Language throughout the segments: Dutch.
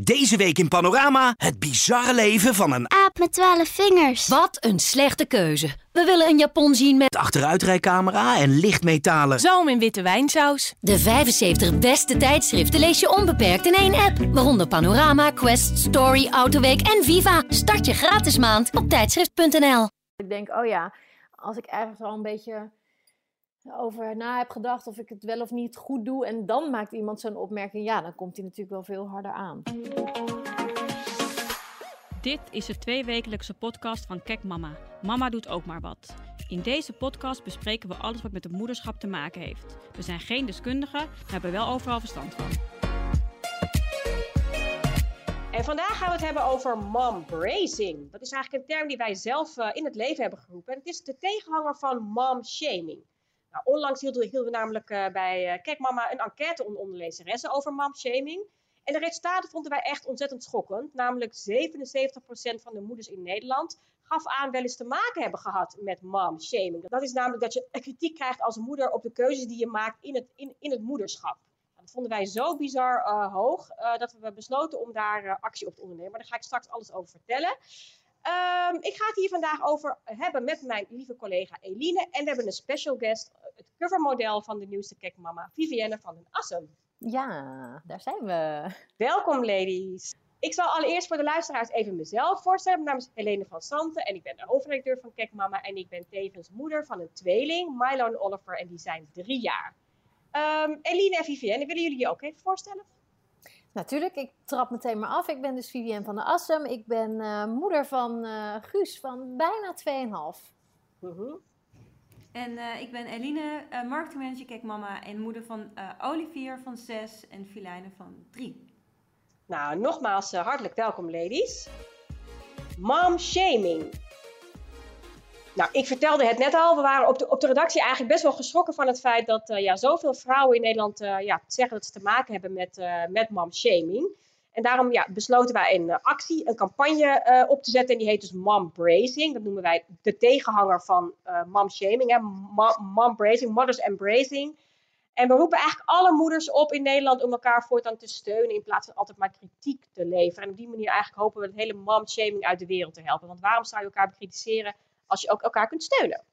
Deze week in Panorama het bizarre leven van een Aap met twaalf vingers. Wat een slechte keuze. We willen een Japon zien met achteruitrijcamera en lichtmetalen. Zoom in witte wijnsaus. de 75 beste tijdschriften lees je onbeperkt in één app. Waaronder Panorama, Quest, Story, Autoweek en Viva. Start je gratis maand op tijdschrift.nl. Ik denk, oh ja, als ik ergens al een beetje over na heb gedacht of ik het wel of niet goed doe en dan maakt iemand zo'n opmerking, ja, dan komt hij natuurlijk wel veel harder aan. Dit is de tweewekelijkse podcast van Kek Mama. Mama doet ook maar wat. In deze podcast bespreken we alles wat met het moederschap te maken heeft. We zijn geen deskundigen, maar hebben wel overal verstand van. En vandaag gaan we het hebben over mom bracing. Dat is eigenlijk een term die wij zelf eh, in het leven hebben geroepen. En het is de tegenhanger van mom shaming. Nou, onlangs hielden we, namelijk eh, bij uh, Kijk Mama een enquête onder onderlezeressen over mom shaming. En de resultaten vonden wij echt ontzettend schokkend. Namelijk 77% van de moeders in Nederland gaf aan wel eens te maken hebben gehad met mom shaming. Dat is namelijk dat je kritiek krijgt als moeder op de keuzes die je maakt in het, in, het moederschap. Dat vonden wij zo bizar uh, hoog dat we besloten om daar actie op te ondernemen. Maar daar ga ik straks alles over vertellen. Um, ik ga het hier vandaag over hebben met mijn lieve collega Eline. En we hebben een special guest, het covermodel van de nieuwste Kekmama, Vivienne van den Assem. Ja, daar zijn we. Welkom ladies. Ik zal allereerst voor de luisteraars even mezelf voorstellen. Mijn naam is Helene van Santen en ik ben de hoofdredacteur van Kekmama. En ik ben tevens moeder van een tweeling, Milo en Oliver, en die zijn drie jaar. Um, Eline en Vivienne, willen jullie je ook even voorstellen? Natuurlijk, ik trap meteen maar af. Ik ben dus Vivienne van der Assem. Ik ben uh, moeder van uh, Guus van bijna 2,5. Uh -huh. En uh, ik ben Eline, marketingmanager Kekmama en moeder van Olivier van 6 en Filijne van 3. Nou, nogmaals hartelijk welkom ladies. Mom shaming. Nou, ik vertelde het net al, we waren op de, op de redactie eigenlijk best wel geschrokken van het feit dat uh, ja, zoveel vrouwen in Nederland uh, ja, zeggen dat ze te maken hebben met, uh, met mom shaming. En daarom ja, besloten wij een actie, een campagne op te zetten en die heet dus mom bracing. Dat noemen wij de tegenhanger van mom shaming, hè? Mom, mom mothers embracing. En we roepen eigenlijk alle moeders op in Nederland om elkaar voortaan te steunen in plaats van altijd maar kritiek te leveren. En op die manier eigenlijk hopen we het hele mom shaming uit de wereld te helpen. Want waarom zou je elkaar bekritiseren als je ook elkaar kunt steunen.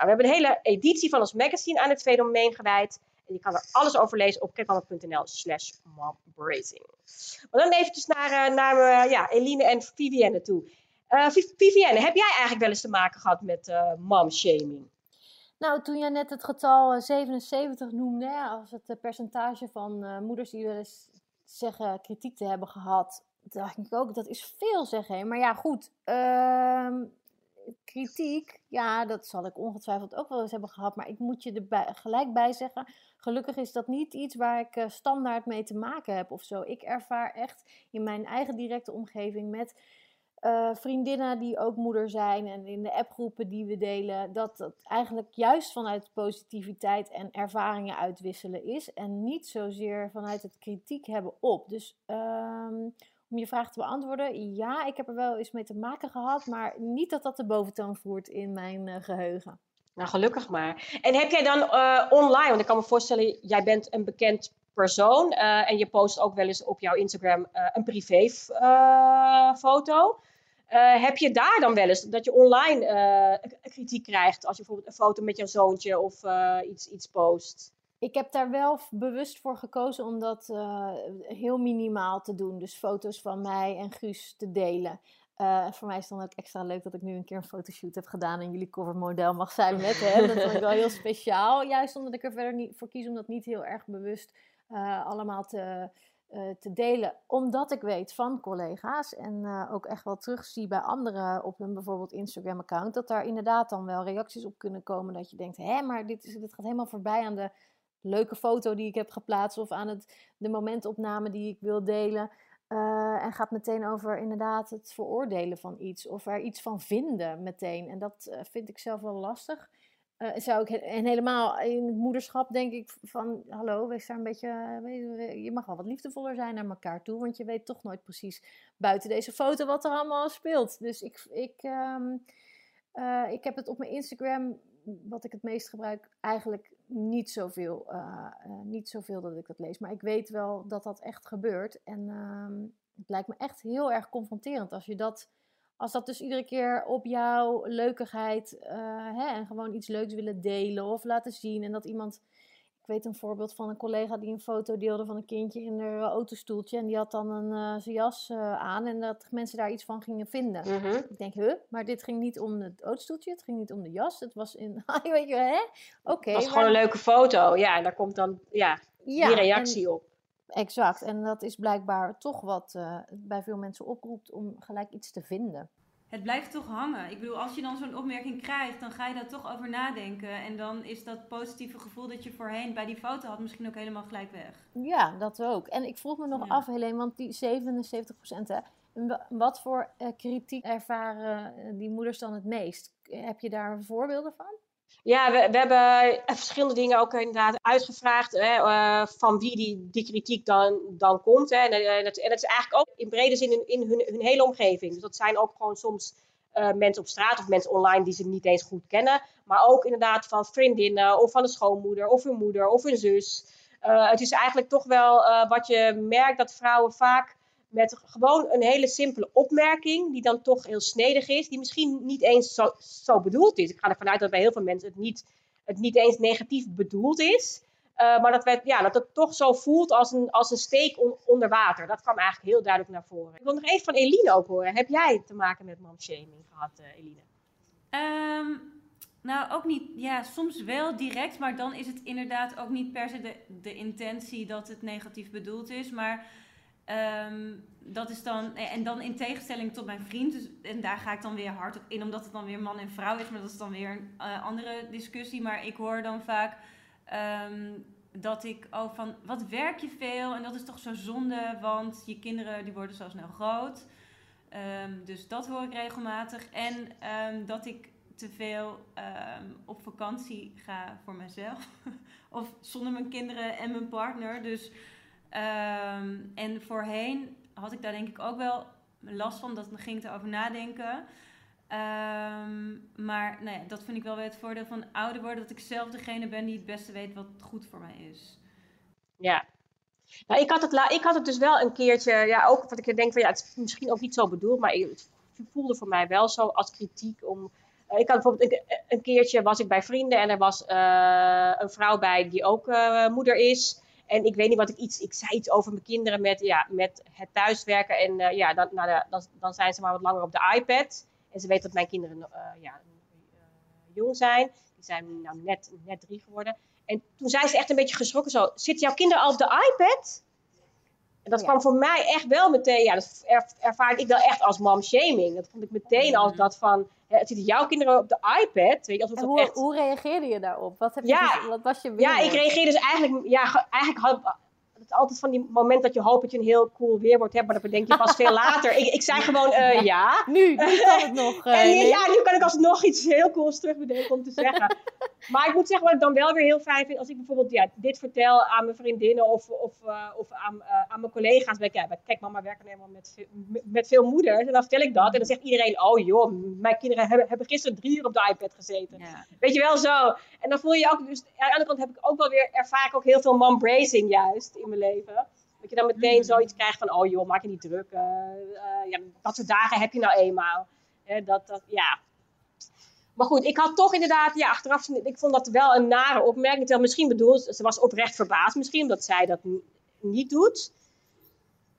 Nou, we hebben een hele editie van ons magazine aan het fenomeen gewijd. En je kan er alles over lezen op kekmama.nl slash mombracing. Maar dan eventjes naar, uh, naar uh, ja, Eline en Vivienne toe. Uh, Vivienne, heb jij eigenlijk wel eens te maken gehad met uh, mom-shaming? Nou, toen jij net het getal 77 noemde, als het percentage van moeders die wel eens zeggen kritiek te hebben gehad, dacht ik ook, dat is veel zeggen. Maar ja, goed, uh, kritiek, ja, dat zal ik ongetwijfeld ook wel eens hebben gehad. Maar ik moet je er gelijk bij zeggen. Gelukkig is dat niet iets waar ik uh, standaard mee te maken heb of zo. Ik ervaar echt in mijn eigen directe omgeving met uh, vriendinnen die ook moeder zijn en in de appgroepen die we delen, dat het eigenlijk juist vanuit positiviteit en ervaringen uitwisselen is. En niet zozeer vanuit het kritiek hebben op. Dus. Um, om je vraag te beantwoorden, ja, ik heb er wel eens mee te maken gehad, maar niet dat dat de boventoon voert in mijn uh, geheugen. Nou, gelukkig maar. En heb jij dan uh, online, want ik kan me voorstellen, jij bent een bekend persoon uh, en je post ook wel eens op jouw Instagram een privé foto. heb je daar dan wel eens dat je online kritiek krijgt als je bijvoorbeeld een foto met jouw zoontje of iets, iets post? Ik heb daar wel bewust voor gekozen om dat uh, heel minimaal te doen. Dus foto's van mij en Guus te delen. Uh, voor mij is het dan ook extra leuk dat ik nu een keer een fotoshoot heb gedaan en jullie covermodel mag zijn met hem. Dat vond ik wel heel speciaal. Juist omdat ik er verder niet voor kies om dat niet heel erg bewust uh, allemaal te, te delen. Omdat ik weet van collega's en ook echt wel terugzie bij anderen op hun bijvoorbeeld Instagram-account. Dat daar inderdaad dan wel reacties op kunnen komen. Dat je denkt, hé, maar dit, is, dit gaat helemaal voorbij aan de leuke foto die ik heb geplaatst of aan het, de momentopname die ik wil delen. Uh, en gaat meteen over inderdaad het veroordelen van iets of er iets van vinden meteen. En dat uh, vind ik zelf wel lastig. Uh, zou ik, en helemaal in het moederschap denk ik van, hallo, wees daar een beetje, je mag wel wat liefdevoller zijn naar elkaar toe, want je weet toch nooit precies buiten deze foto wat er allemaal speelt. Dus ik, ik, um, ik heb het op mijn Instagram wat ik het meest gebruik, eigenlijk niet zoveel, uh, uh, niet zoveel dat ik dat lees. Maar ik weet wel dat dat echt gebeurt. En uh, het lijkt me echt heel erg confronterend als je dat, als dat dus iedere keer op jouw leukigheid eh, hè, en gewoon iets leuks willen delen of laten zien en dat iemand weet een voorbeeld van een collega die een foto deelde van een kindje in haar autostoeltje. En die had dan een, uh, zijn jas uh, aan en dat mensen daar iets van gingen vinden. Mhm. Ik denk, huh? Maar dit ging niet om het autostoeltje, het ging niet om de jas. Het was in, weet je, hè? Oké. Okay, het was gewoon een leuke foto. Ja, en daar komt dan, ja, ja die reactie en, op. Exact. En dat is blijkbaar toch wat uh, bij veel mensen oproept om gelijk iets te vinden het blijft toch hangen. Ik bedoel, als je dan zo'n opmerking krijgt, dan ga je daar toch over nadenken. En dan is dat positieve gevoel dat je voorheen bij die foto had misschien ook helemaal gelijk weg. Ja, dat ook. En ik vroeg me nog Ja. af, Helene, want die 77% hè, wa- wat voor eh, kritiek ervaren eh, die moeders dan het meest? Heb je daar voorbeelden van? Ja, we, we hebben verschillende dingen ook inderdaad uitgevraagd hè, eh, van wie die, die kritiek dan, dan komt. Hè. En, eh, dat, en is eigenlijk ook in brede zin in, in hun, hun hele omgeving. Dus dat zijn ook gewoon soms eh, mensen op straat of mensen online die ze niet eens goed kennen. Maar ook inderdaad van vriendinnen of van de schoonmoeder of hun moeder of hun zus. Eh, het is eigenlijk toch wel eh, wat je merkt dat vrouwen vaak met gewoon een hele simpele opmerking, die dan toch heel snedig is, die misschien niet eens zo, bedoeld is. Ik ga ervan uit dat bij heel veel mensen het niet, het niet eens negatief bedoeld is. Uh, maar dat, wij, ja, dat het toch zo voelt als een, als een steek on, onder water. Dat kwam eigenlijk heel duidelijk naar voren. Ik wil nog even van Eline ook horen. Heb jij te maken met momshaming gehad, uh, Eline? Um, nou, ook niet. Ja, soms wel direct, maar dan is het inderdaad ook niet per se de, de intentie dat het negatief bedoeld is. Maar Um, dat is dan, en dan in tegenstelling tot mijn vriend, dus, en daar ga ik dan weer hard op in, omdat het dan weer man en vrouw is, maar dat is dan weer een uh, andere discussie. Maar ik hoor dan vaak um, dat ik, oh van, wat werk je veel? En dat is toch zo zonde, want je kinderen die worden zo snel groot. Um, dus dat hoor ik regelmatig. En dat ik te veel op vakantie ga voor mezelf, of zonder mijn kinderen en mijn partner. Dus Um, en voorheen had ik daar denk ik ook wel last van, dat ging ik erover nadenken. Um, maar nou ja, dat vind ik wel weer het voordeel van ouder worden, dat ik zelf degene ben die het beste weet wat goed voor mij is. Ja. Nou, ik had, het ik had het dus wel een keertje, ja, ook wat ik denk van ja, het is misschien ook niet zo bedoeld, maar het voelde voor mij wel zo als kritiek om. Uh, ik had bijvoorbeeld een, keertje was ik bij vrienden en er was uh, een vrouw bij die ook uh, moeder is. En ik weet niet wat ik iets, ik zei iets over mijn kinderen met, ja, met het thuiswerken. En uh, ja, dan, nou, de, dan, dan zijn ze maar wat langer op de iPad. En ze weet dat mijn kinderen uh, ja, uh, jong zijn. Die zijn nou net, net drie geworden. En toen zei ze echt een beetje geschrokken zo, zitten jouw kinderen al op de iPad? En dat Ja. kwam voor mij echt wel meteen, ja, dat er, ervaar ik wel echt als mom-shaming. Dat vond ik meteen als dat van, hè, zitten jouw kinderen op de iPad? Weet je, alsof En dat hoe, echt... hoe reageerde je daarop? Wat, heb je Ja. wat was je Ja, ik reageer dus eigenlijk, ja, ge- eigenlijk had, altijd van die moment dat je hoopt dat je een heel cool weerwoord hebt, maar dat bedenk je pas veel later. Ik, ik zei gewoon eh, ja. Nu, nu kan het nog. eh, En Helene. ja, nu kan ik alsnog iets heel cools terugbedenken om te zeggen. maar ik moet zeggen wat ik dan wel weer heel fijn vind, als ik bijvoorbeeld ja, dit vertel aan mijn vriendinnen of, of, uh, of aan, aan mijn collega's. Ik, ja, kijk, mama werkt helemaal met, veel- met, veel moeders. En dan vertel ik dat en dan zegt iedereen, oh joh, mijn kinderen hebben, hebben gisteren drie uur op de iPad gezeten. Ja. Weet je wel zo. En dan voel je je ook, dus aan de andere kant heb ik ook wel weer, ervaar ik ook heel veel mom-bracing juist in mijn leven. Dat je dan meteen zoiets krijgt van, oh joh, maak je niet druk. Uh, uh, ja, dat soort dagen heb je nou eenmaal. Hè, dat, dat, ja. Maar goed, ik had toch inderdaad, ja, achteraf, ik vond dat wel een nare opmerking. Terwijl misschien bedoeld, ze was oprecht verbaasd misschien, omdat zij dat niet doet.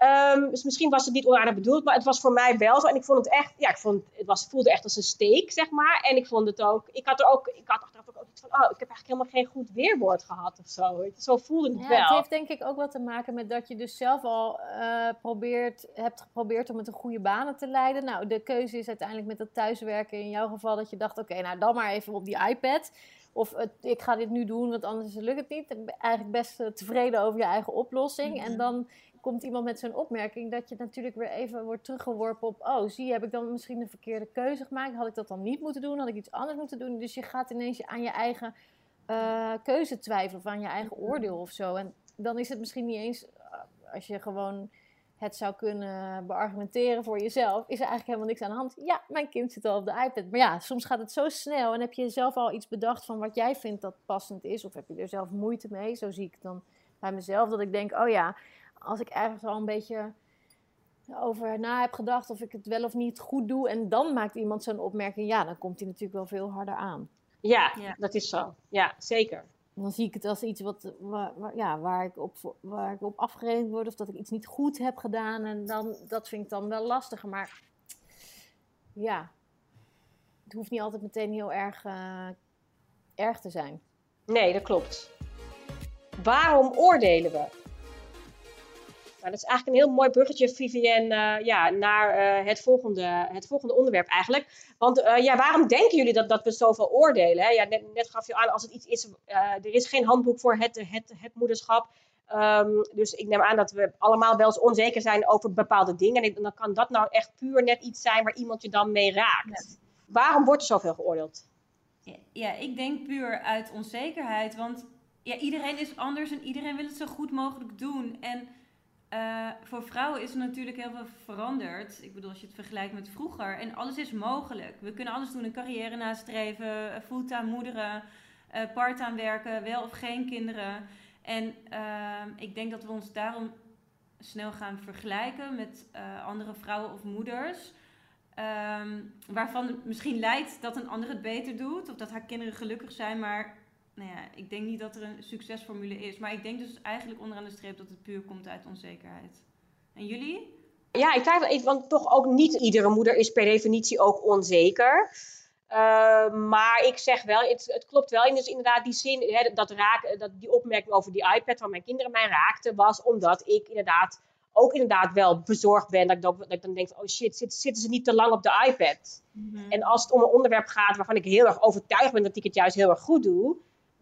Ehm, dus misschien was het niet onaardig bedoeld, maar het was voor mij wel zo. En ik vond het echt, ja, ik vond het was, voelde echt als een steek, zeg maar. En ik vond het ook, ik had er ook, ik had achteraf ook iets van, oh, ik heb eigenlijk helemaal geen goed weerwoord gehad of zo. Zo voelde het Ja, wel. het heeft denk ik ook wat te maken met dat je dus zelf al eh, probeert, hebt geprobeerd om het een goede banen te leiden. Nou, de keuze is uiteindelijk met dat thuiswerken in jouw geval dat je dacht, oké, nou dan maar even op die iPad. Of het, ik ga dit nu doen, want anders lukt het niet. Ik ben eigenlijk best eh, tevreden over je eigen oplossing. Mhm. En dan komt iemand met zo'n opmerking dat je natuurlijk weer even wordt teruggeworpen op... oh, zie heb ik dan misschien een verkeerde keuze gemaakt? Had ik dat dan niet moeten doen? Had ik iets anders moeten doen? Dus je gaat ineens aan je eigen eh, keuze twijfelen of aan je eigen oordeel of zo. En dan is het misschien niet eens, eh, als je gewoon het zou kunnen beargumenteren voor jezelf, is er eigenlijk helemaal niks aan de hand. Ja, mijn kind zit al op de iPad. Maar ja, soms gaat het zo snel en heb je zelf al iets bedacht van wat jij vindt dat passend is, of heb je er zelf moeite mee? Zo zie ik het dan bij mezelf, dat ik denk, oh ja, als ik ergens al een beetje over na heb gedacht of ik het wel of niet goed doe. En dan maakt iemand zo'n opmerking. Ja, dan komt hij natuurlijk wel veel harder aan. Ja, Ja. dat is zo. Ja, zeker. Dan zie ik het als iets wat, waar, waar- ja, waar, ik op, waar ik op afgerekend word. Of dat ik iets niet goed heb gedaan. En dan, dat vind ik dan wel lastiger. Maar ja, het hoeft niet altijd meteen heel erg, eh, erg te zijn. Nee, dat klopt. Waarom oordelen we? Nou, dat is eigenlijk een heel mooi bruggetje, Vivienne, eh, ja, naar eh, het, volgende, het volgende onderwerp eigenlijk. Want eh, ja, waarom denken jullie dat, dat we zoveel oordelen? Hè? Ja, net, net gaf je aan, als het iets is, er is geen handboek voor het, het, het moederschap. Ehm, dus ik neem aan dat we allemaal wel eens onzeker zijn over bepaalde dingen. En ik- dan kan dat nou echt puur net iets zijn waar iemand je dan mee raakt. Waarom wordt er zoveel geoordeeld? Ja, ja, ik denk puur uit onzekerheid. Want ja, iedereen is anders en iedereen wil het zo goed mogelijk doen. En eh, voor vrouwen is er natuurlijk heel veel veranderd. Ik bedoel, als je het vergelijkt met vroeger. En alles is mogelijk. We kunnen alles doen. Een carrière nastreven, eh, fulltime moederen, eh parttime werken, wel of geen kinderen. En ik denk dat we ons daarom snel gaan vergelijken met andere vrouwen of moeders. Ehm, waarvan misschien lijkt dat een ander het beter doet. Of dat haar kinderen gelukkig zijn. Maar nou ja, ik denk niet dat er een succesformule is. Maar ik denk dus eigenlijk onderaan de streep dat het puur komt uit onzekerheid. En jullie? Ja, ik twijfel even, want toch ook niet iedere moeder is per definitie ook onzeker. Uh, maar ik zeg wel, het, het, klopt wel. En dus inderdaad, die zin, hè, dat, raak, dat die opmerking over die iPad van mijn kinderen mij raakte, was omdat ik inderdaad ook inderdaad wel bezorgd ben. Dat ik, dan, dat ik dan denk, oh shit, zit, zitten ze niet te lang op de iPad? Mm-hmm. En als het om een onderwerp gaat waarvan ik heel erg overtuigd ben dat ik het juist heel erg goed doe,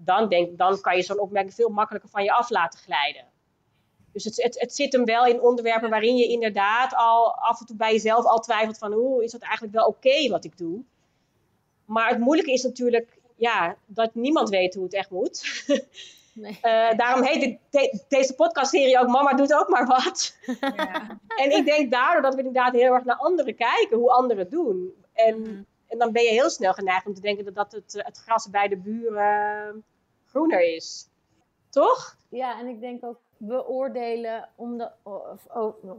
dan, denk, dan kan je zo'n opmerking veel makkelijker van je af laten glijden. Dus het, het, het, zit hem wel in onderwerpen waarin je inderdaad al af en toe bij jezelf al twijfelt van, hoe is dat eigenlijk wel oké okay wat ik doe? Maar het moeilijke is natuurlijk, ja, dat niemand weet hoe het echt moet. Nee. Uh, daarom heet de, de, deze podcastserie ook Mama doet ook maar wat. Ja. en ik denk daardoor dat we inderdaad heel erg naar anderen kijken, hoe anderen doen. En, mm. En dan ben je heel snel geneigd om te denken dat, dat het, het gras bij de buren groener is. Toch? Ja, en ik denk ook beoordelen om de,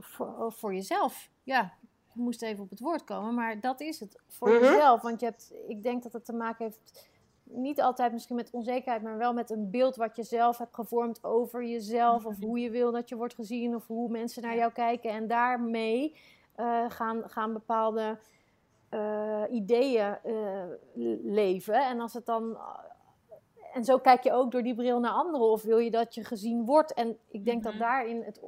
voor, voor jezelf. Ja, je moest even op het woord komen, maar dat is het. Voor -hmm. jezelf. Want je hebt, ik denk dat het te maken heeft niet altijd misschien met onzekerheid, maar wel met een beeld wat je zelf hebt gevormd over jezelf. Of hoe je wil dat je wordt gezien, of hoe mensen naar jou kijken. En daarmee uh, gaan, gaan bepaalde uh, ideeën uh, leven. En als het dan. En zo kijk je ook door die bril naar anderen, of wil je dat je gezien wordt? En ik denk dat daarin het,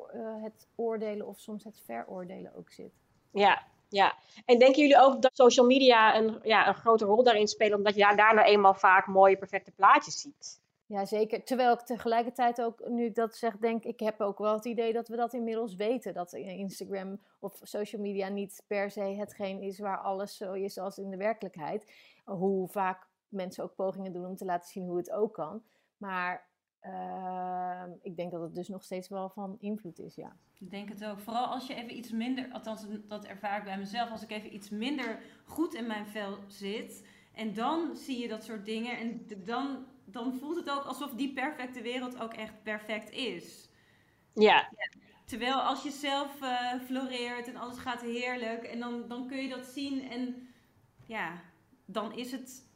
het oordelen of soms het veroordelen ook zit. Ja, ja, en denken jullie ook dat social media een, ja, een grote rol daarin spelen, omdat je daar, daar nou eenmaal vaak mooie, perfecte plaatjes ziet? Ja, zeker. Terwijl ik tegelijkertijd ook, nu ik dat zeg, denk ik heb ook wel het idee dat we dat inmiddels weten. Dat Instagram of social media niet per se hetgeen is waar alles zo is als in de werkelijkheid. Hoe vaak mensen ook pogingen doen om te laten zien hoe het ook kan. Maar uh, ik denk dat het dus nog steeds wel van invloed is, ja. Ik denk het ook. Vooral als je even iets minder, althans dat ervaar ik bij mezelf, als ik even iets minder goed in mijn vel zit. En dan zie je dat soort dingen. En dan, dan voelt het ook alsof die perfecte wereld ook echt perfect is. Ja. Terwijl als je zelf uh, floreert en alles gaat heerlijk. En dan, dan kun je dat zien. En ja, dan is het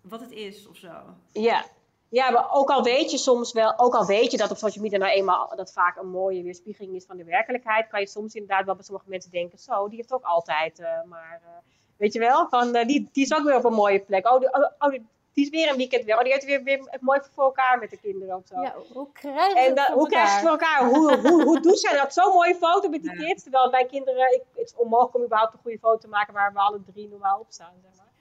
wat het is of zo. Ja, ja, maar ook al weet je soms wel, ook al weet je dat op social media nou eenmaal dat vaak een mooie weerspiegeling is van de werkelijkheid, kan je soms inderdaad wel bij sommige mensen denken, zo, die heeft ook altijd, uh, maar uh, weet je wel, van die, die is ook weer op een mooie plek. Oh, die, oh, oh, die is weer een weekend weer. Oh, die heeft weer, weer het mooi voor elkaar met de kinderen of zo. Ja, hoe krijg je en, het voor Hoe krijg je het voor elkaar? hoe, hoe, hoe doet zij dat? Zo'n mooie foto met die ja. kids. Terwijl mijn kinderen, ik, het is onmogelijk om überhaupt een goede foto te maken waar we alle drie normaal op staan, zeg maar.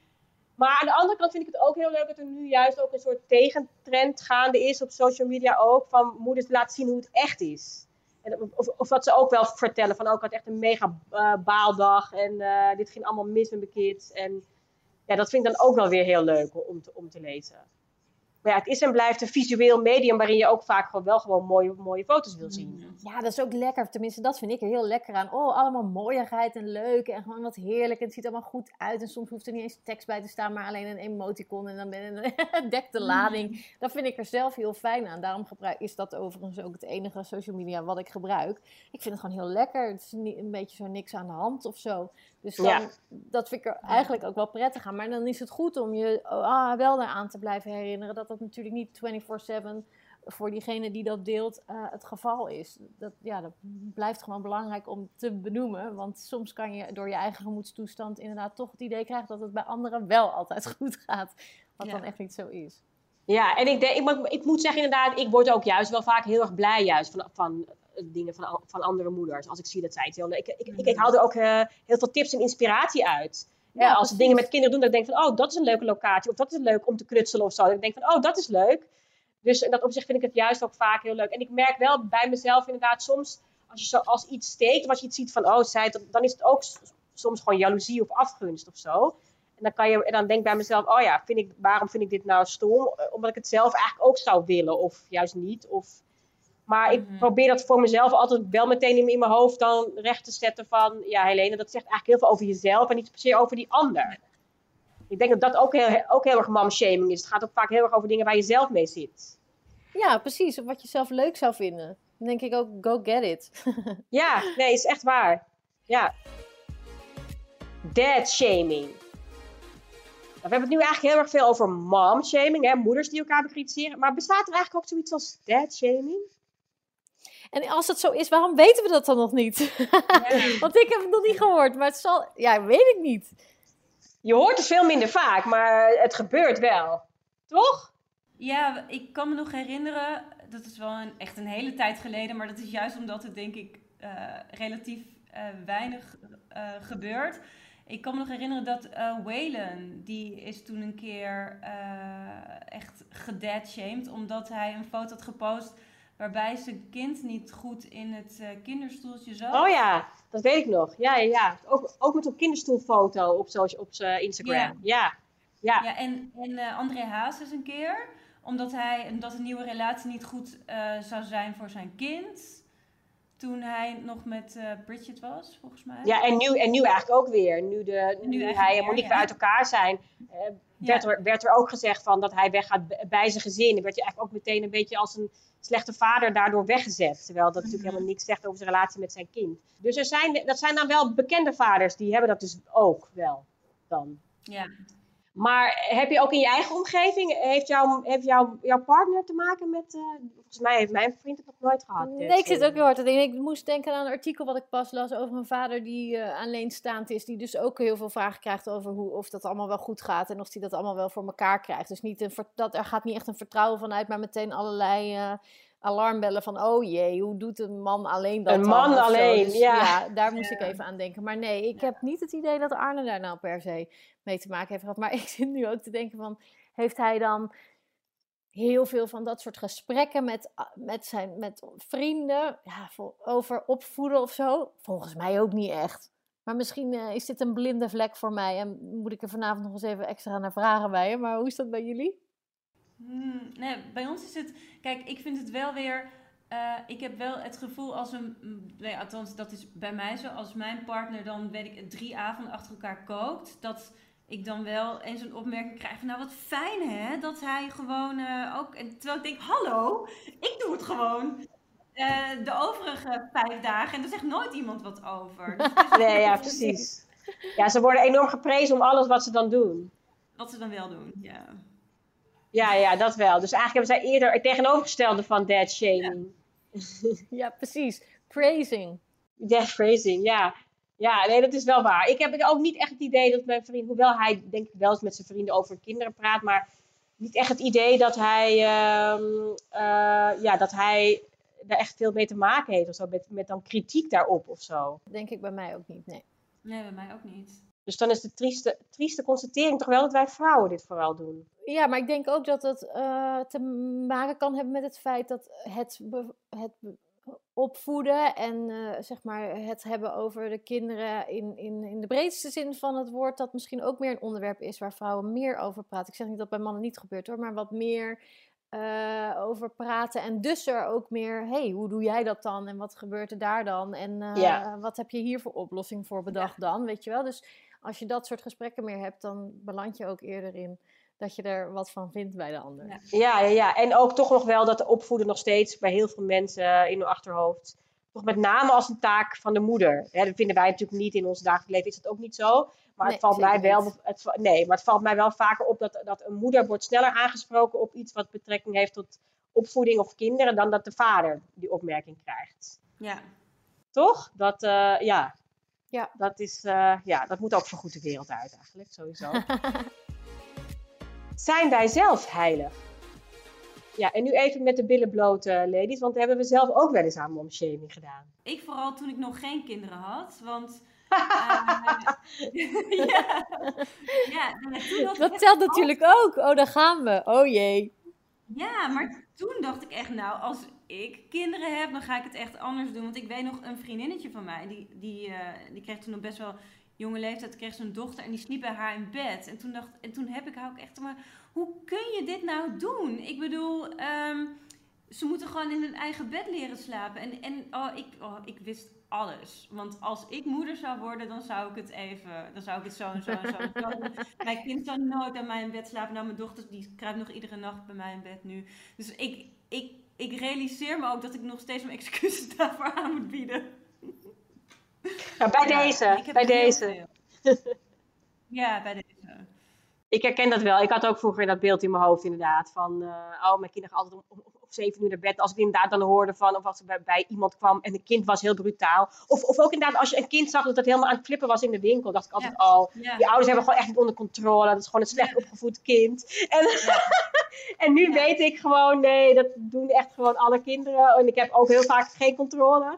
Maar aan de andere kant vind ik het ook heel leuk dat er nu juist ook een soort tegentrend gaande is op social media ook. Van moeders laten zien hoe het echt is. En of, of dat ze ook wel vertellen van ook oh, had echt een mega uh, baaldag. En uh, dit ging allemaal mis met mijn kids. En ja, dat vind ik dan ook wel weer heel leuk om te, om te lezen. Maar ja, het is en blijft een visueel medium waarin je ook vaak gewoon wel gewoon mooie, mooie foto's wil zien. Ja, dat is ook lekker. Tenminste, dat vind ik er heel lekker aan. Oh, allemaal mooiigheid en leuk en gewoon wat heerlijk. En het ziet allemaal goed uit. En soms hoeft er niet eens tekst bij te staan, maar alleen een emoticon. En dan ben je dekt de lading. Dat vind ik er zelf heel fijn aan. Daarom gebruik, is dat overigens ook het enige social media wat ik gebruik. Ik vind het gewoon heel lekker. Het is niet, een beetje zo niks aan de hand of zo. Dus dan, Ja. dat vind ik er eigenlijk ook wel prettig aan. Maar dan is het goed om je ah, wel eraan te blijven herinneren dat dat natuurlijk niet 24-7 voor diegene die dat deelt eh, het geval is. Dat, ja, dat blijft gewoon belangrijk om te benoemen. Want soms kan je door je eigen gemoedstoestand inderdaad toch het idee krijgen dat het bij anderen wel altijd goed gaat. Wat Ja. dan echt niet zo is. Ja, en ik, denk, ik, moet- ik moet zeggen inderdaad, ik word ook juist wel vaak heel erg blij juist van, van eh, dingen van, van andere moeders. Als ik zie dat zij het heel leuk... Ik, ik, ik, ik haal er ook eh, heel veel tips en inspiratie uit. Ja, als precies. ze dingen met kinderen doen, dat ik denk van, oh, dat is een leuke locatie. Of dat is leuk om te knutselen of zo. Dat ik denk van, oh, dat is leuk. Dus in dat opzicht vind ik het juist ook vaak heel leuk. En ik merk wel bij mezelf inderdaad soms, als je zo als iets steekt, of als je iets ziet van, oh, zij, dan is het ook soms gewoon jaloezie of afgunst of zo. En dan, kan je, en dan denk ik bij mezelf, oh ja, vind ik, waarom vind ik dit nou stom? Eh, Omdat ik het zelf eigenlijk ook zou willen, of juist niet. Of, maar ik Mhm. probeer dat voor mezelf altijd wel meteen in, mijn hoofd dan recht te zetten van, ja Helene, dat zegt eigenlijk heel veel over jezelf en niet per se over die ander. Ik denk dat dat ook heel, ook heel erg mom-shaming is. Het gaat ook vaak heel erg over dingen waar je zelf mee zit. Ja, precies. Wat je zelf leuk zou vinden. Dan denk ik ook, go get it. Ja, nee, is echt waar. Ja. Dad shaming. We hebben het nu eigenlijk heel erg veel over mom shaming, hè, moeders die elkaar bekritiseren. Maar bestaat er eigenlijk ook zoiets als dad shaming? En als het zo is, waarom weten we dat dan nog niet? Want ik heb het nog niet gehoord, maar het zal... Ja, weet ik niet. Je hoort het veel minder vaak, maar het gebeurt wel. Toch? Ja, ik kan me nog herinneren, dat is wel een, echt een hele tijd geleden, maar dat is juist omdat het denk ik eh, relatief eh, weinig eh, gebeurt. Ik kan me nog herinneren dat eh Waylon, die is toen een keer eh, echt gedadshamed, omdat hij een foto had gepost waarbij zijn kind niet goed in het eh, kinderstoeltje zat. Oh ja, dat weet ik nog. Ja, ja, ja. Ook, ook met zo'n kinderstoelfoto op, social, op zijn Instagram. Ja. Ja. ja. Ja, en, en eh, André Hazes een keer, omdat, hij, omdat een nieuwe relatie niet goed eh, zou zijn voor zijn kind. Toen hij nog met eh, Bridget was, volgens mij. Ja, en nu, en nu eigenlijk ook weer. Nu, de, nu hij en Monique uit elkaar zijn, eh, werd, er, werd er ook gezegd van dat hij weggaat bij zijn gezin. Dan werd je eigenlijk ook meteen een beetje als een slechte vader daardoor weggezet. Terwijl dat natuurlijk helemaal niks zegt over zijn relatie met zijn kind. Dus er zijn, dat zijn dan wel bekende vaders, die hebben dat dus ook wel dan. Ja. Maar heb je ook in je eigen omgeving, heeft, jouw heeft jouw jouw partner te maken met, eh, volgens mij heeft mijn vriend het nog nooit gehad. Nee, ik zit ook heel hard te denken. Ik moest denken aan een artikel wat ik pas las over een vader die eh, alleenstaand is. Die dus ook heel veel vragen krijgt over hoe, of dat allemaal wel goed gaat. En of hij dat allemaal wel voor elkaar krijgt. Dus niet een, ver- dat, er gaat niet echt een vertrouwen vanuit, maar meteen allerlei eh, alarmbellen van... Oh jee, hoe doet een man alleen dat Een man alleen, Dus ja. daar moest ik even aan denken. Maar nee, ik heb niet het idee dat Arne daar nou per se mee te maken heeft gehad. Maar ik zit nu ook te denken van... Heeft hij dan heel veel van dat soort gesprekken met, met, zijn, met vrienden ja, over opvoeden of zo. Volgens mij ook niet echt. Maar misschien eh, is dit een blinde vlek voor mij en moet ik er vanavond nog eens even extra naar vragen bij je. Maar hoe is dat bij jullie? Hmm, nee, bij ons is het. Kijk, ik vind het wel weer. eh, ik heb wel het gevoel als een. Nee, althans, dat is bij mij zo. Als mijn partner dan, weet ik, drie avonden achter elkaar kookt. Dat ik dan wel eens een opmerking krijg van. Nou, wat fijn hè. Dat hij gewoon eh, ook. En terwijl ik denk: hallo, ik doe het gewoon. eh, de overige vijf dagen. En er zegt nooit iemand wat over. Dus Nee, ja, precies. Ja, ze worden enorm geprezen om alles wat ze dan doen. wat ze dan wel doen. Ja. Ja, ja, dat wel. Dus eigenlijk hebben zij eerder het tegenovergestelde van dad shaming. Ja, precies. Praising. Dad praising, ja. Ja, nee, dat is wel waar. Ik heb ook niet echt het idee dat mijn vriend, hoewel hij denk ik wel eens met zijn vrienden over kinderen praat, maar niet echt het idee dat hij, ehm, eh, ja, dat hij daar echt veel mee te maken heeft of zo, met, met dan kritiek daarop of zo. Denk ik bij mij ook niet, nee. Nee, bij mij ook niet. Dus dan is de trieste, trieste constatering toch wel dat wij vrouwen dit vooral doen. Ja, maar ik denk ook dat het eh, te maken kan hebben met het feit dat het, het opvoeden en eh, zeg maar het hebben over de kinderen in, in, in de breedste zin van het woord, dat misschien ook meer een onderwerp is waar vrouwen meer over praten. Ik zeg niet dat bij mannen niet gebeurt hoor, maar wat meer uh, over praten. En dus er ook meer, hey, hoe doe jij dat dan? En wat gebeurt er daar dan? En uh, wat heb je hier voor oplossing voor bedacht dan? Weet je wel? Dus als je dat soort gesprekken meer hebt, dan beland je ook eerder in dat je er wat van vindt bij de ander. Ja. ja, ja, en ook toch nog wel dat de opvoeden nog steeds bij heel veel mensen in hun achterhoofd, toch met name als een taak van de moeder. Hè, dat vinden wij natuurlijk niet in ons dagelijks leven, is dat ook niet zo. Maar het valt mij wel, het, nee, maar het valt mij wel vaker op dat, dat een moeder wordt sneller aangesproken op iets wat betrekking heeft tot opvoeding of kinderen, dan dat de vader die opmerking krijgt. Ja. Toch? Dat, uh, ja. Ja. Dat, is, uh, ja, dat moet ook voor goed de wereld uit eigenlijk, sowieso. Zijn wij zelf heilig? Ja, en nu even met de billen bloot, uh, ladies, want hebben we zelf ook wel eens aan momshaming gedaan. Ik vooral toen ik nog geen kinderen had, want uh, ja. ja toen dat telt natuurlijk ook. Oh, daar gaan we. Oh jee. Ja, maar toen dacht ik echt, nou, als ik kinderen heb, dan ga ik het echt anders doen. Want ik weet nog een vriendinnetje van mij, die, die, uh, die kreeg toen nog best wel jonge leeftijd, kreeg ze een dochter en die sliep bij haar in bed. En toen, dacht, en toen heb ik haar ook echt, maar hoe kun je dit nou doen? Ik bedoel, um, ze moeten gewoon in hun eigen bed leren slapen. En, en oh, ik, oh, ik wist alles. Want als ik moeder zou worden, dan zou ik het even, dan zou ik het zo en zo en zo. mijn kind zou nooit bij mij in bed slapen. Nou, mijn dochter die kruipt nog iedere nacht bij mij in bed nu. Dus ik, ik, ik realiseer me ook dat ik nog steeds mijn excuses daarvoor aan moet bieden. Bij deze, bij deze. ja, bij deze. Ik herken dat wel. Ik had ook vroeger dat beeld in mijn hoofd inderdaad. Van, uh, oh, mijn kinderen altijd om, om, zeven uur naar bed. Als ik inderdaad dan hoorde van, of als er bij, bij, iemand kwam en een kind was heel brutaal. Of, of ook inderdaad als je een kind zag dat het helemaal aan het flippen was in de winkel. dacht ik altijd, ja. oh, die ouders hebben gewoon echt niet onder controle. Dat is gewoon een slecht opgevoed kind. En, en nu weet ik gewoon, nee, dat doen echt gewoon alle kinderen. En ik heb ook heel vaak geen controle.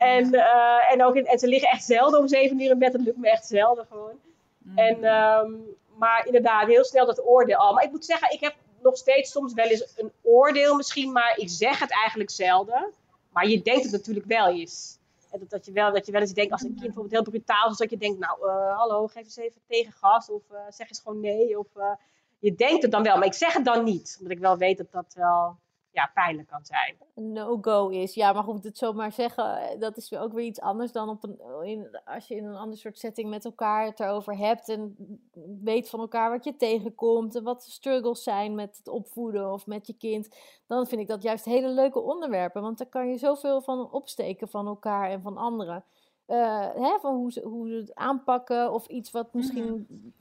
En, uh, en, ook in, en ze liggen echt zelden om zeven uur in bed. Dat lukt me echt zelden gewoon. Mm. En, um, maar inderdaad, heel snel dat oordeel al. Maar ik moet zeggen, ik heb nog steeds soms wel eens een oordeel misschien, maar ik zeg het eigenlijk zelden. Maar je denkt het natuurlijk wel eens. En dat, dat, je wel, dat je wel eens denkt, als een kind bijvoorbeeld heel brutaal is, dat je denkt, nou, uh, hallo, geef eens even tegengas. Of uh, zeg eens gewoon nee. Of je denkt het dan wel, maar ik zeg het dan niet. Omdat ik wel weet dat dat wel ja, pijnlijk kan zijn. No-go is. Ja, maar goed, het zomaar zeggen, eh, dat is ook weer iets anders dan op een, in, als je in een ander soort setting met elkaar het erover hebt en weet van elkaar wat je tegenkomt en wat de struggles zijn met het opvoeden of met je kind. Dan vind ik dat juist hele leuke onderwerpen, want daar kan je zoveel van opsteken van elkaar en van anderen. Uh, hè, van hoe ze, hoe ze het aanpakken of iets wat misschien. Mm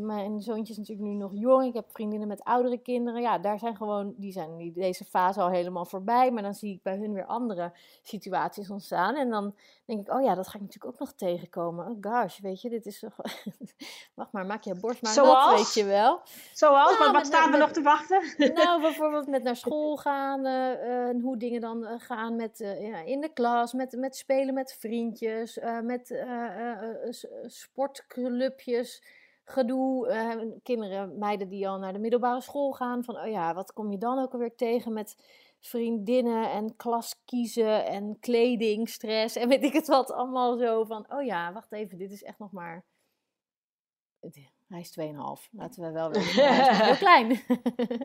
mijn zoontje is natuurlijk nu nog jong. Ik heb vriendinnen met oudere kinderen. Ja, daar zijn gewoon, die zijn in deze fase al helemaal voorbij. Maar dan zie ik bij hun weer andere situaties ontstaan. En dan denk ik, oh ja, dat ga ik natuurlijk ook nog tegenkomen. Oh gosh, weet je, dit is toch... Wacht maar, maak je borst maar Zoals? nat, weet je wel. Zoals? Nou, wat staat er nog te wachten? nou, bijvoorbeeld met naar school gaan. Uh, en hoe dingen dan uh, gaan met, ja, in de klas. Met, met spelen met vriendjes. met sportclubjes gedoe. Uh, kinderen, meiden die al naar de middelbare school gaan. Van, oh ja, wat kom je dan ook alweer tegen met vriendinnen en klas kiezen en kledingstress en weet ik het wat. Allemaal zo van, oh ja, wacht even, dit is echt nog maar... Hij is 2,5. Laten we wel weten. Is heel klein.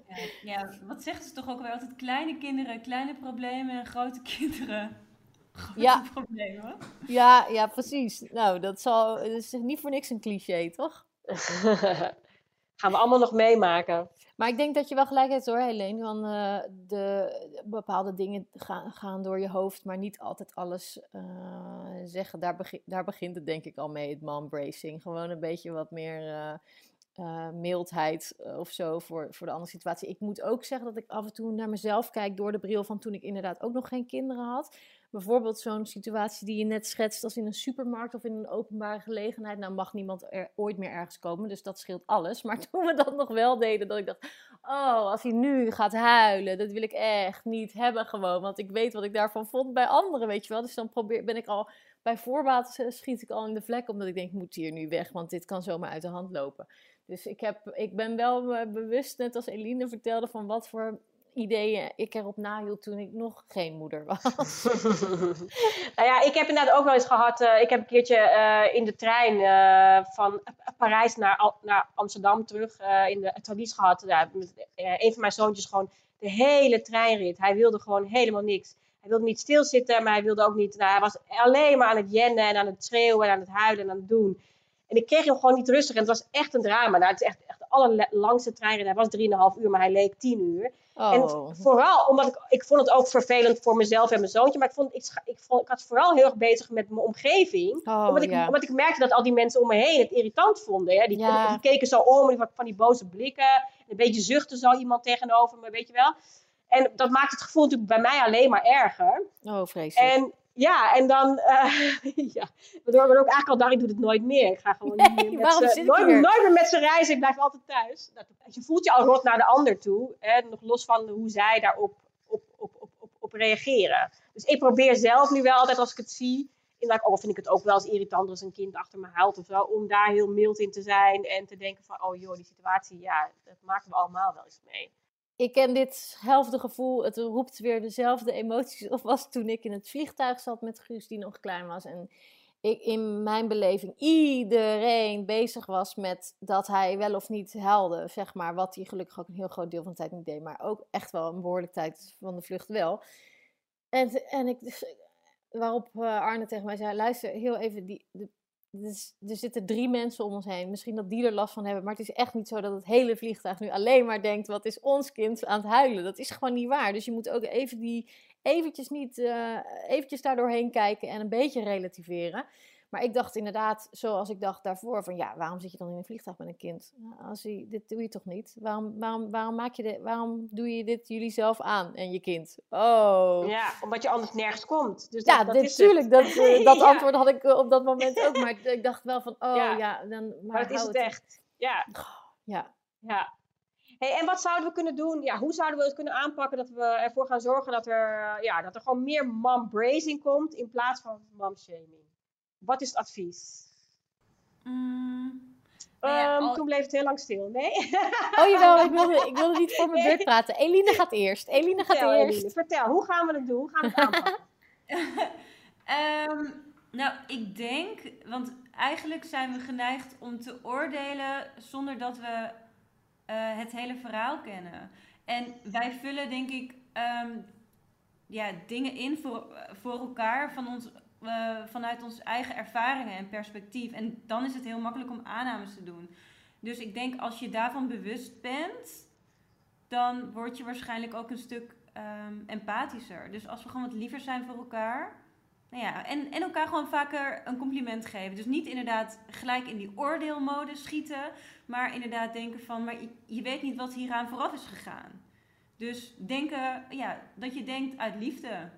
ja, ja, wat zeggen ze toch ook wel altijd? Kleine kinderen, kleine problemen en grote kinderen. Grote ja. problemen. Ja, ja, precies. Nou, dat, zal, dat is niet voor niks een cliché, toch? Gaan we allemaal nog meemaken. Maar ik denk dat je wel gelijk hebt hoor, Helene. Van, uh, de, bepaalde dingen gaan, gaan, door je hoofd, maar niet altijd alles uh, zeggen. Daar, begin, daar begint het denk ik al mee, het mom bracing. Gewoon een beetje wat meer uh, mildheid of zo voor, voor de andere situatie. Ik moet ook zeggen dat ik af en toe naar mezelf kijk door de bril van toen ik inderdaad ook nog geen kinderen had bijvoorbeeld zo'n situatie die je net schetst als in een supermarkt of in een openbare gelegenheid. Nou mag niemand er ooit meer ergens komen, dus dat scheelt alles. Maar toen we dat nog wel deden, dat ik dacht, oh, als hij nu gaat huilen, dat wil ik echt niet hebben gewoon. Want ik weet wat ik daarvan vond bij anderen, weet je wel. Dus dan probeer, ben ik al, bij voorbaat schiet ik al in de vlek, omdat ik denk, moet hier nu weg, want dit kan zomaar uit de hand lopen. Dus ik, heb, ik ben wel bewust, net als Eline vertelde, van wat voor ideeën ik erop nahield toen ik nog geen moeder was. nou ja, ik heb inderdaad ook wel eens gehad. eh, ik heb een keertje eh, in de trein eh, van Parijs naar, naar Amsterdam terug eh, in de Thalys gehad. Met, eh, een van mijn zoontjes gewoon de hele treinrit. Hij wilde gewoon helemaal niks. Hij wilde niet stilzitten, maar hij wilde ook niet. Nou, hij was alleen maar aan het jennen en aan het schreeuwen en aan het huilen en aan het doen. En ik kreeg hem gewoon niet rustig. En het was echt een drama. Nou, het is echt, echt de allerlangste treinrit. Hij was 3,5 uur, maar hij leek 10 uur. Oh. En vooral omdat ik, ik vond het ook vervelend voor mezelf en mijn zoontje. Maar ik, vond, ik, ik, vond, ik had vooral heel erg bezig met mijn omgeving. Oh, omdat, ik, ja. omdat ik merkte dat al die mensen om me heen het irritant vonden. Hè? Die, Ja. die keken zo om, die, van die boze blikken. Een beetje zuchten zo iemand tegenover me, weet je wel. En dat maakt het gevoel natuurlijk bij mij alleen maar erger. Oh, vreselijk. En ja, en dan, eh ja, waardoor ik ook eigenlijk al dacht, ik doe het nooit meer. Ik ga gewoon Nee, niet meer met ze- nooit, hier? nooit meer met ze reizen, ik blijf altijd thuis. Dat- Je voelt je al rot naar de ander toe, hè, nog los van hoe zij daarop op, op, op, op, op reageren. Dus ik probeer zelf nu wel altijd als ik het zie, inderdaad, al vind ik het ook wel eens irritant als een kind achter me huilt of zo, om daar heel mild in te zijn en te denken van, oh joh, die situatie, ja, dat maken we allemaal wel eens mee. Ik ken ditzelfde gevoel. Het roept weer dezelfde emoties op als toen ik in het vliegtuig zat met Guus, die nog klein was. En ik in mijn beleving iedereen bezig was met dat hij wel of niet huilde, zeg maar. Wat hij gelukkig ook een heel groot deel van de tijd niet deed, maar ook echt wel een behoorlijk tijd van de vlucht wel. En, en ik, dus, waarop eh, Arne tegen mij zei, luister, heel even, die, de, dus, er zitten drie mensen om ons heen. Misschien dat die er last van hebben. Maar het is echt niet zo dat het hele vliegtuig nu alleen maar denkt: wat is ons kind aan het huilen? Dat is gewoon niet waar. Dus je moet ook even die, eventjes, niet, eh, eventjes daar doorheen kijken en een beetje relativeren. Maar ik dacht inderdaad, zoals ik dacht daarvoor: van ja, waarom zit je dan in een vliegtuig met een kind? Nou, Als je, dit doe je toch niet? Waarom, waarom, waarom, maak je dit, waarom doe je dit jullie zelf aan en je kind? Oh. Ja, omdat je anders nergens komt. Dus Ja, dat, het. natuurlijk. Dat, eh, dat Ja. antwoord had ik eh, op dat moment ook. Maar ik dacht wel van, oh ja, Ja. dan, maar, Maar dat is het echt. Ja, Ja. ja. Hey, en wat zouden we kunnen doen? Ja, hoe zouden we het kunnen aanpakken dat we ervoor gaan zorgen dat er, eh, ja, dat er gewoon meer mom bracing komt in plaats van mom shaming? Wat is het advies? Mm, Nou ja, Ehm, al- Toen bleef het heel lang stil. Nee? Oh jawel, ik wilde, ik wilde niet voor mijn beurt praten. Eline gaat eerst. Eline gaat Vertel, eerst. Eline, vertel, hoe gaan we het doen? Hoe gaan we het aanpakken? Ehm, nou, ik denk, want eigenlijk zijn we geneigd om te oordelen zonder dat we eh, het hele verhaal kennen. En wij vullen, denk ik, ehm, ja, dingen in voor, voor elkaar van ons, vanuit onze eigen ervaringen en perspectief. En dan is het heel makkelijk om aannames te doen. Dus ik denk, als je daarvan bewust bent, dan word je waarschijnlijk ook een stuk ehm, empathischer. Dus als we gewoon wat liever zijn voor elkaar. Nou ja, en, en elkaar gewoon vaker een compliment geven. Dus niet inderdaad gelijk in die oordeelmode schieten. Maar inderdaad denken van, maar je, je weet niet wat hieraan vooraf is gegaan. Dus denken, ja, dat je denkt uit liefde.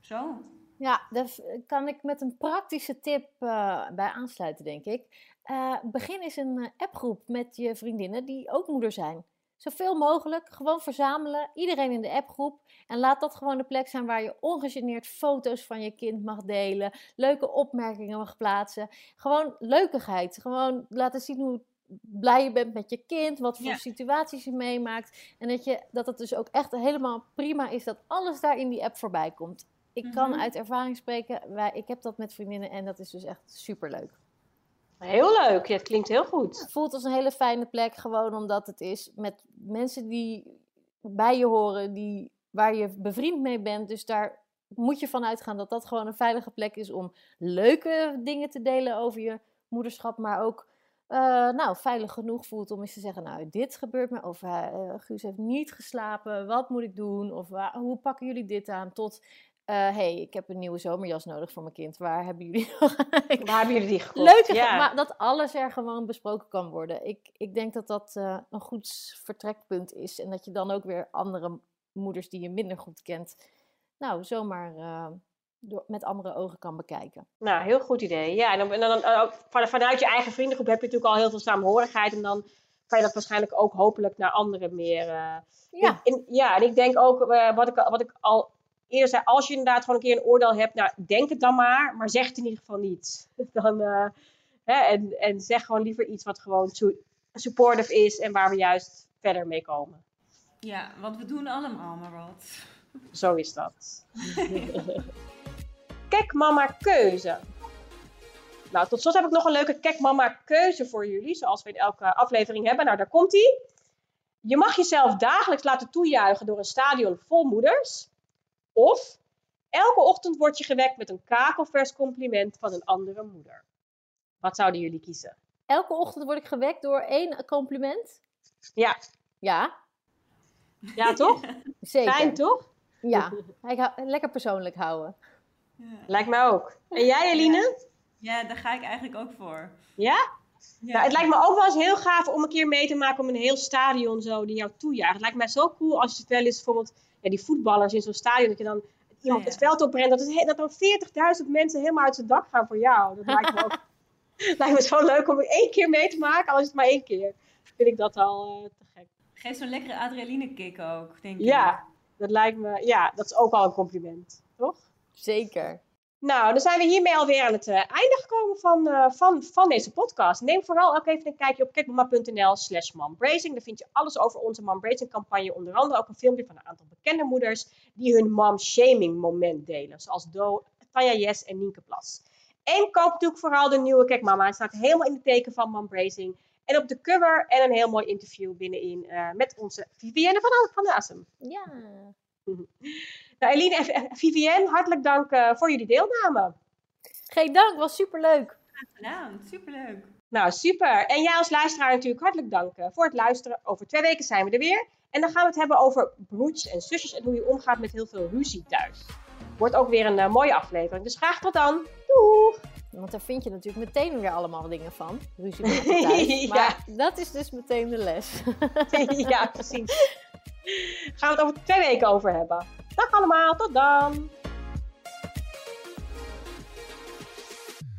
Zo. Ja, daar kan ik met een praktische tip eh, bij aansluiten, denk ik. Eh, begin eens een eh, appgroep met je vriendinnen die ook moeder zijn. Zoveel mogelijk, gewoon verzamelen, iedereen in de appgroep. En laat dat gewoon de plek zijn waar je ongegeneerd foto's van je kind mag delen. Leuke opmerkingen mag plaatsen. Gewoon leukigheid. Gewoon laten zien hoe blij je bent met je kind. Wat voor Ja. situaties je meemaakt. En dat, je, dat het dus ook echt helemaal prima is dat alles daar in die app voorbij komt. Ik kan Mhm. uit ervaring spreken. Wij, ik heb dat met vriendinnen en dat is dus echt superleuk. Heel leuk, ja, het klinkt heel goed. Het voelt als een hele fijne plek, gewoon omdat het is met mensen die bij je horen, die, waar je bevriend mee bent. Dus daar moet je van uitgaan dat dat gewoon een veilige plek is om leuke dingen te delen over je moederschap, maar ook eh, nou, veilig genoeg voelt om eens te zeggen, nou, dit gebeurt me, of eh, Guus heeft niet geslapen, wat moet ik doen, of wa- hoe pakken jullie dit aan, tot, hé, hey, ik heb een nieuwe zomerjas nodig voor mijn kind, waar hebben jullie Waar hebben jullie die gekocht? Leuke, ja. maar dat alles er gewoon besproken kan worden. Ik, ik denk dat dat eh, een goed vertrekpunt is. En dat je dan ook weer andere moeders die je minder goed kent, nou, zomaar eh, door, met andere ogen kan bekijken. Nou, heel goed idee. Ja, en dan, en dan ook van- vanuit je eigen vriendengroep heb je natuurlijk al heel veel samenhorigheid. En dan kan je dat waarschijnlijk ook hopelijk naar anderen meer. eh, Ja, En, ja, en ik denk ook, eh, wat, ik, wat ik al eerder zei, als je inderdaad gewoon een keer een oordeel hebt, nou, denk het dan maar, maar zeg het in ieder geval niet. Dan, eh, hè, en, en zeg gewoon liever iets wat gewoon su- supportive is en waar we juist verder mee komen. Ja, want we doen allemaal maar wat. Zo is dat. Kijk mama keuze. Nou, tot slot heb ik nog een leuke Kijk mama keuze voor jullie, zoals we in elke aflevering hebben. Nou, daar komt ie. Je mag jezelf dagelijks laten toejuichen door een stadion vol moeders. Of elke ochtend word je gewekt met een kakelvers compliment van een andere moeder. Wat zouden jullie kiezen? Elke ochtend word ik gewekt door één compliment. Ja, Ja, ja toch? zeker. Fijn toch? Ja, ik hou- lekker persoonlijk houden. Ja. Lijkt mij ook. En jij, Eline? ja, daar ga ik eigenlijk ook voor. Ja? Ja. Nou, het lijkt me ook wel eens heel gaaf om een keer mee te maken om een heel stadion zo die jou toejuicht. Het lijkt mij zo cool als je het wel eens bijvoorbeeld, ja, die voetballers in zo'n stadion, dat je dan iemand Ja. het veld oprent, dat, het, dat dan 40.000 mensen helemaal uit zijn dak gaan voor jou. Dat lijkt me ook lijkt me zo leuk om het één keer mee te maken, al is het maar één keer. Vind ik dat al eh, te gek. Geeft zo'n lekkere adrenaline kick ook, denk ik. Ja, dat lijkt me, ja, dat is ook al een compliment, toch? Zeker. Nou, dan zijn we hiermee alweer aan het eh, einde gekomen van, eh, van, van deze podcast. Neem vooral ook even een kijkje op kijkmama.nl slash mombracing. Daar vind je alles over onze mombracing campagne. Onder andere ook een filmpje van een aantal bekende moeders die hun mom-shaming moment delen. Zoals Do, Tanja Jes en Nienke Plas. En koop natuurlijk vooral de nieuwe Kijk Mama. Het staat helemaal in het teken van mombracing. En op de cover en een heel mooi interview binnenin eh, met onze Vivienne van, van Asem. Ja. Nou, Eline en Vivienne, hartelijk dank eh, voor jullie deelname. Geen dank, was superleuk. Gedaan, superleuk. Nou, super. En jij als luisteraar natuurlijk hartelijk dank eh, voor het luisteren. Over twee weken zijn we er weer. En dan gaan we het hebben over broertjes en zusjes en hoe je omgaat met heel veel ruzie thuis. Wordt ook weer een eh, mooie aflevering. Dus graag tot dan. Doeg! Want daar vind je natuurlijk meteen weer allemaal dingen van. Ruzie thuis. Ja. Maar dat is dus meteen de les. ja, precies. Gaan we het over twee weken over hebben. Dag allemaal, tot dan!